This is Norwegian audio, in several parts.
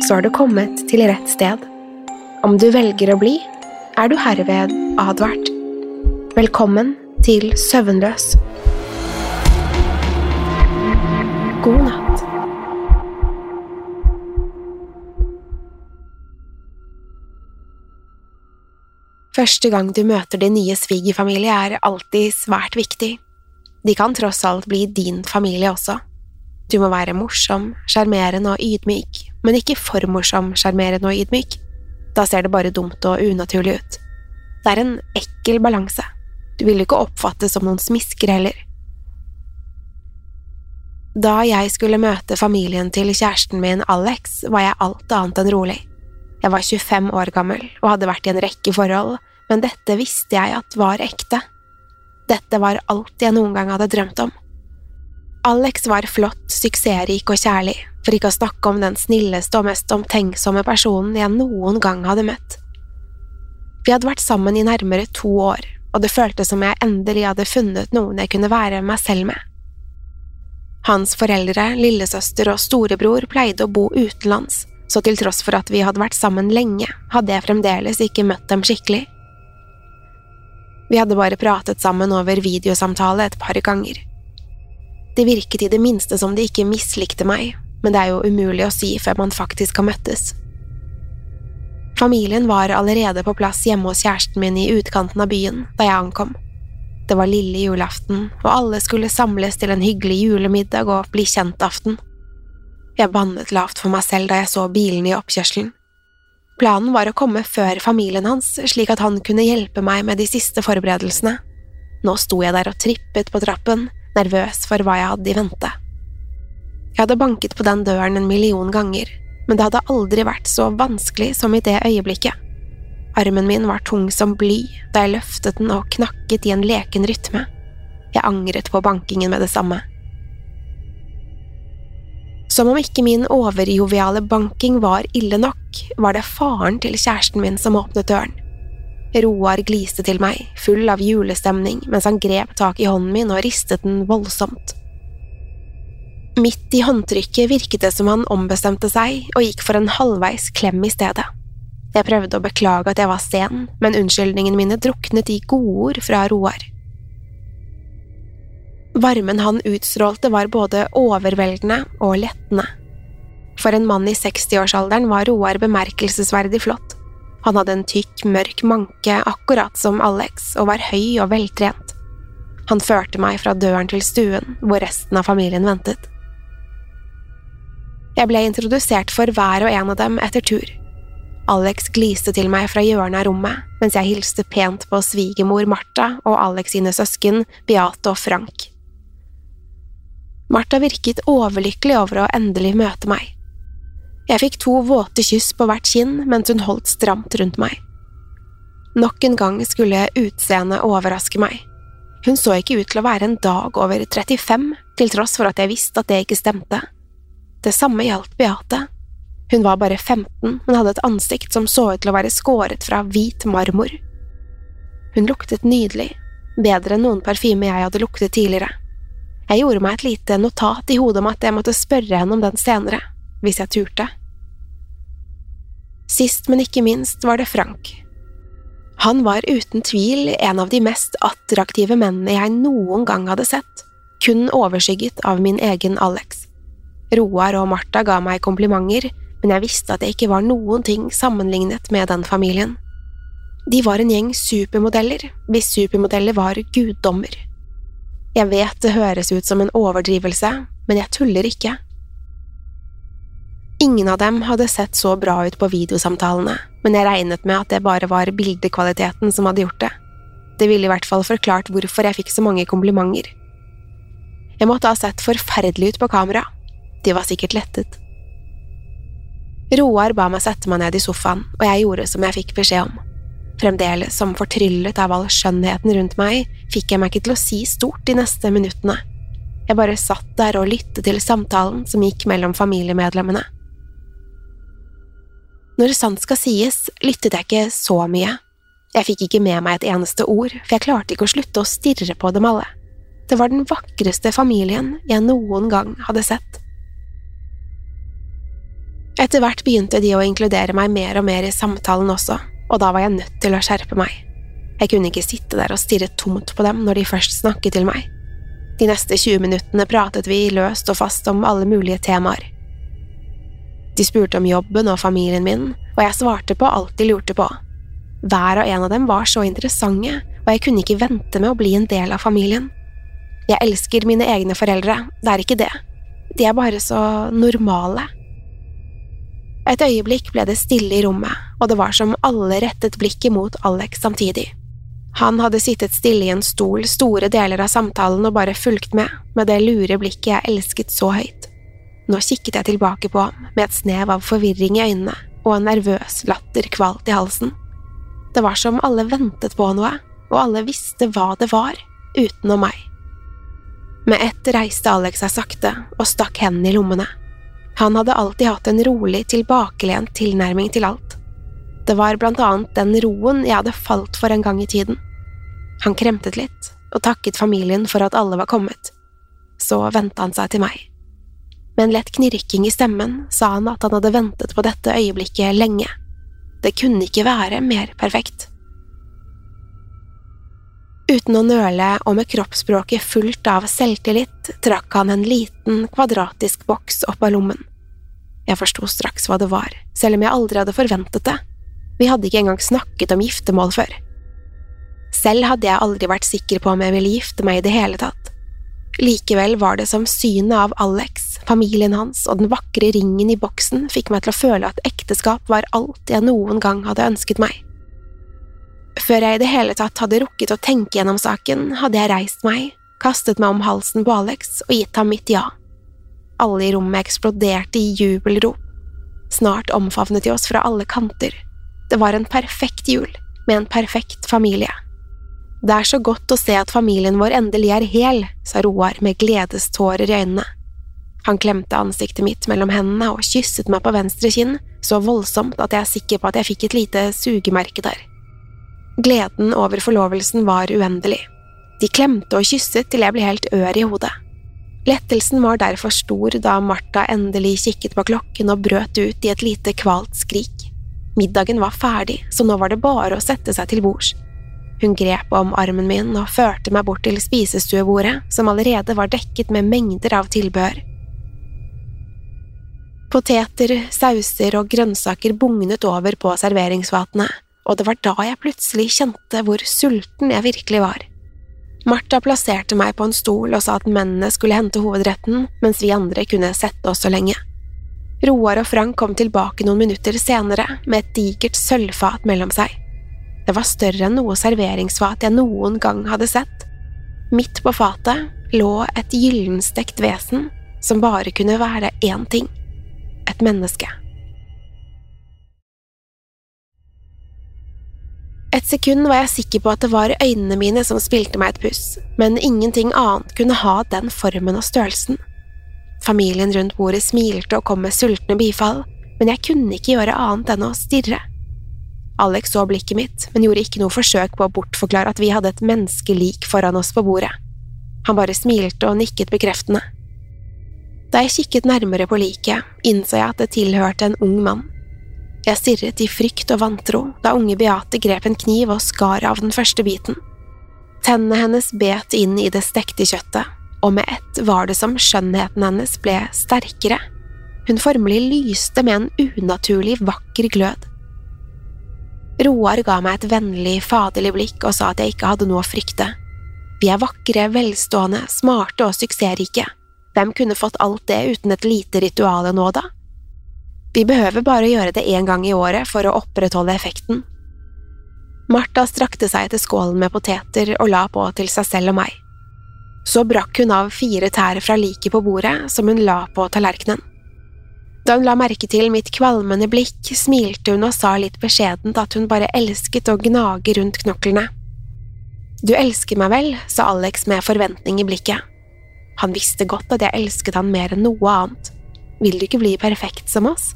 så har du kommet til rett sted. Om du velger å bli, er du herved advart. Velkommen til Søvnløs. God natt. Første gang du møter din nye svigerfamilie er alltid svært viktig. De kan tross alt bli din familie også. Du må være morsom, sjarmerende og ydmyk, men ikke for morsom, sjarmerende og ydmyk. Da ser det bare dumt og unaturlig ut. Det er en ekkel balanse. Du vil ikke oppfattes som noen smisker heller. Da jeg skulle møte familien til kjæresten min, Alex, var jeg alt annet enn rolig. Jeg var 25 år gammel og hadde vært i en rekke forhold, men dette visste jeg at var ekte. Dette var alt jeg noen gang hadde drømt om. Alex var flott, suksessrik og kjærlig, for ikke å snakke om den snilleste og mest omtenksomme personen jeg noen gang hadde møtt. Vi hadde vært sammen i nærmere to år, og det føltes som jeg endelig hadde funnet noen jeg kunne være meg selv med. Hans foreldre, lillesøster og storebror pleide å bo utenlands, så til tross for at vi hadde vært sammen lenge, hadde jeg fremdeles ikke møtt dem skikkelig. Vi hadde bare pratet sammen over videosamtale et par ganger. Det virket i det minste som de ikke mislikte meg, men det er jo umulig å si før man faktisk har møttes. Familien var allerede på plass hjemme hos kjæresten min i utkanten av byen da jeg ankom. Det var lille julaften, og alle skulle samles til en hyggelig julemiddag og bli kjent-aften. Jeg bannet lavt for meg selv da jeg så bilene i oppkjørselen. Planen var å komme før familien hans, slik at han kunne hjelpe meg med de siste forberedelsene. Nå sto jeg der og trippet på trappen, nervøs for hva jeg hadde i vente. Jeg hadde banket på den døren en million ganger, men det hadde aldri vært så vanskelig som i det øyeblikket. Armen min var tung som bly da jeg løftet den og knakket i en leken rytme. Jeg angret på bankingen med det samme. Som om ikke min overjoviale banking var ille nok, var det faren til kjæresten min som åpnet døren. Roar gliste til meg, full av julestemning, mens han grep tak i hånden min og ristet den voldsomt. Midt i håndtrykket virket det som han ombestemte seg og gikk for en halvveis klem i stedet. Jeg prøvde å beklage at jeg var sen, men unnskyldningene mine druknet i godord fra Roar. Varmen han utstrålte var både overveldende og lettende. For en mann i 60-årsalderen var Roar bemerkelsesverdig flott. Han hadde en tykk, mørk manke akkurat som Alex og var høy og veltrent. Han førte meg fra døren til stuen, hvor resten av familien ventet. Jeg ble introdusert for hver og en av dem etter tur. Alex gliste til meg fra hjørnet av rommet, mens jeg hilste pent på svigermor Martha og Alex sine søsken Beate og Frank. Martha virket overlykkelig over å endelig møte meg. Jeg fikk to våte kyss på hvert kinn mens hun holdt stramt rundt meg. Nok en gang skulle utseendet overraske meg. Hun så ikke ut til å være en dag over 35, til tross for at jeg visste at det ikke stemte. Det samme gjaldt Beate. Hun var bare 15, men hadde et ansikt som så ut til å være skåret fra hvit marmor. Hun luktet nydelig, bedre enn noen parfyme jeg hadde luktet tidligere. Jeg gjorde meg et lite notat i hodet om at jeg måtte spørre henne om den senere, hvis jeg turte. Sist, men ikke minst, var det Frank. Han var uten tvil en av de mest attraktive mennene jeg noen gang hadde sett, kun overskygget av min egen Alex. Roar og Martha ga meg komplimenter, men jeg visste at det ikke var noen ting sammenlignet med den familien. De var en gjeng supermodeller, hvis supermodeller var guddommer. Jeg vet det høres ut som en overdrivelse, men jeg tuller ikke. Ingen av dem hadde sett så bra ut på videosamtalene, men jeg regnet med at det bare var bildekvaliteten som hadde gjort det. Det ville i hvert fall forklart hvorfor jeg fikk så mange komplimenter. Jeg måtte ha sett forferdelig ut på kamera. De var sikkert lettet. Roar ba meg sette meg ned i sofaen, og jeg gjorde som jeg fikk beskjed om. Fremdeles som fortryllet av all skjønnheten rundt meg, fikk jeg meg ikke til å si stort de neste minuttene. Jeg bare satt der og lyttet til samtalen som gikk mellom familiemedlemmene. Når sant skal sies, lyttet jeg ikke så mye. Jeg fikk ikke med meg et eneste ord, for jeg klarte ikke å slutte å stirre på dem alle. Det var den vakreste familien jeg noen gang hadde sett. Etter hvert begynte de å inkludere meg mer og mer i samtalen også, og da var jeg nødt til å skjerpe meg. Jeg kunne ikke sitte der og stirre tomt på dem når de først snakket til meg. De neste 20 minuttene pratet vi løst og fast om alle mulige temaer. De spurte om jobben og familien min, og jeg svarte på alt de lurte på. Hver og en av dem var så interessante, og jeg kunne ikke vente med å bli en del av familien. Jeg elsker mine egne foreldre, det er ikke det. De er bare så normale. Et øyeblikk ble det stille i rommet, og det var som alle rettet blikket mot Alex samtidig. Han hadde sittet stille i en stol store deler av samtalen og bare fulgt med, med det lure blikket jeg elsket så høyt. Nå kikket jeg tilbake på ham med et snev av forvirring i øynene og en nervøs latter kvalt i halsen. Det var som alle ventet på noe, og alle visste hva det var, utenom meg. Med ett reiste Alex seg sakte og stakk hendene i lommene. Han hadde alltid hatt en rolig, tilbakelent tilnærming til alt. Det var blant annet den roen jeg hadde falt for en gang i tiden. Han kremtet litt og takket familien for at alle var kommet. Så vendte han seg til meg. Med en lett knirking i stemmen sa han at han hadde ventet på dette øyeblikket lenge. Det kunne ikke være mer perfekt. Uten å nøle og med kroppsspråket fullt av selvtillit trakk han en liten, kvadratisk boks opp av lommen. Jeg forsto straks hva det var, selv om jeg aldri hadde forventet det. Vi hadde ikke engang snakket om giftermål før. Selv hadde jeg aldri vært sikker på om jeg ville gifte meg i det hele tatt. Likevel var det som synet av Alex, familien hans og den vakre ringen i boksen fikk meg til å føle at ekteskap var alt jeg noen gang hadde ønsket meg. Før jeg i det hele tatt hadde rukket å tenke gjennom saken, hadde jeg reist meg, kastet meg om halsen på Alex og gitt ham mitt ja. Alle i rommet eksploderte i jubelrop. Snart omfavnet de oss fra alle kanter. Det var en perfekt jul, med en perfekt familie. Det er så godt å se at familien vår endelig er hel, sa Roar med gledestårer i øynene. Han klemte ansiktet mitt mellom hendene og kysset meg på venstre kinn så voldsomt at jeg er sikker på at jeg fikk et lite sugemerke der. Gleden over forlovelsen var uendelig. De klemte og kysset til jeg ble helt ør i hodet. Lettelsen var derfor stor da Martha endelig kikket på klokken og brøt ut i et lite kvalt skrik. Middagen var ferdig, så nå var det bare å sette seg til bords. Hun grep om armen min og førte meg bort til spisestuebordet, som allerede var dekket med mengder av tilbehør. Poteter, sauser og grønnsaker bugnet over på serveringsfatene, og det var da jeg plutselig kjente hvor sulten jeg virkelig var. Martha plasserte meg på en stol og sa at mennene skulle hente hovedretten, mens vi andre kunne sette oss så lenge. Roar og Frank kom tilbake noen minutter senere med et digert sølvfat mellom seg. Det var større enn noe serveringsfat jeg noen gang hadde sett. Midt på fatet lå et gyllenstekt vesen som bare kunne være én ting – et menneske. Et sekund var jeg sikker på at det var øynene mine som spilte meg et puss, men ingenting annet kunne ha den formen og størrelsen. Familien rundt bordet smilte og kom med sultne bifall, men jeg kunne ikke gjøre annet enn å stirre. Alex så blikket mitt, men gjorde ikke noe forsøk på å bortforklare at vi hadde et menneskelik foran oss på bordet. Han bare smilte og nikket bekreftende. Da jeg kikket nærmere på liket, innså jeg at det tilhørte en ung mann. Jeg stirret i frykt og vantro da unge Beate grep en kniv og skar av den første biten. Tennene hennes bet inn i det stekte kjøttet, og med ett var det som skjønnheten hennes ble sterkere. Hun formelig lyste med en unaturlig vakker glød. Roar ga meg et vennlig, faderlig blikk og sa at jeg ikke hadde noe å frykte. Vi er vakre, velstående, smarte og suksessrike. Hvem kunne fått alt det uten et lite ritual nå, da? Vi behøver bare å gjøre det én gang i året for å opprettholde effekten. Martha strakte seg etter skålen med poteter og la på til seg selv og meg. Så brakk hun av fire tær fra liket på bordet som hun la på tallerkenen. Da hun la merke til mitt kvalmende blikk, smilte hun og sa litt beskjedent at hun bare elsket å gnage rundt knoklene. Du elsker meg vel, sa Alex med forventning i blikket. Han visste godt at jeg elsket han mer enn noe annet. Vil du ikke bli perfekt som oss?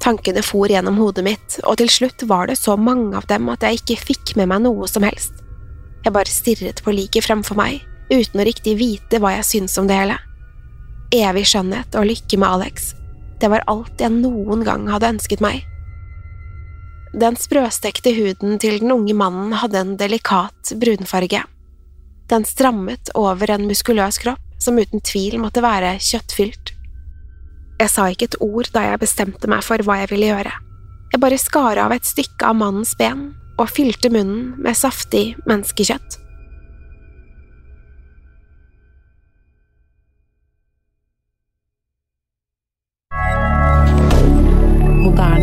Tankene for gjennom hodet mitt, og til slutt var det så mange av dem at jeg ikke fikk med meg noe som helst. Jeg bare stirret på liket fremfor meg, uten å riktig vite hva jeg syntes om det hele. Evig skjønnhet og lykke med Alex. Det var alt jeg noen gang hadde ønsket meg. Den sprøstekte huden til den unge mannen hadde en delikat brunfarge. Den strammet over en muskuløs kropp som uten tvil måtte være kjøttfylt. Jeg sa ikke et ord da jeg bestemte meg for hva jeg ville gjøre. Jeg bare skar av et stykke av mannens ben og fylte munnen med saftig menneskekjøtt.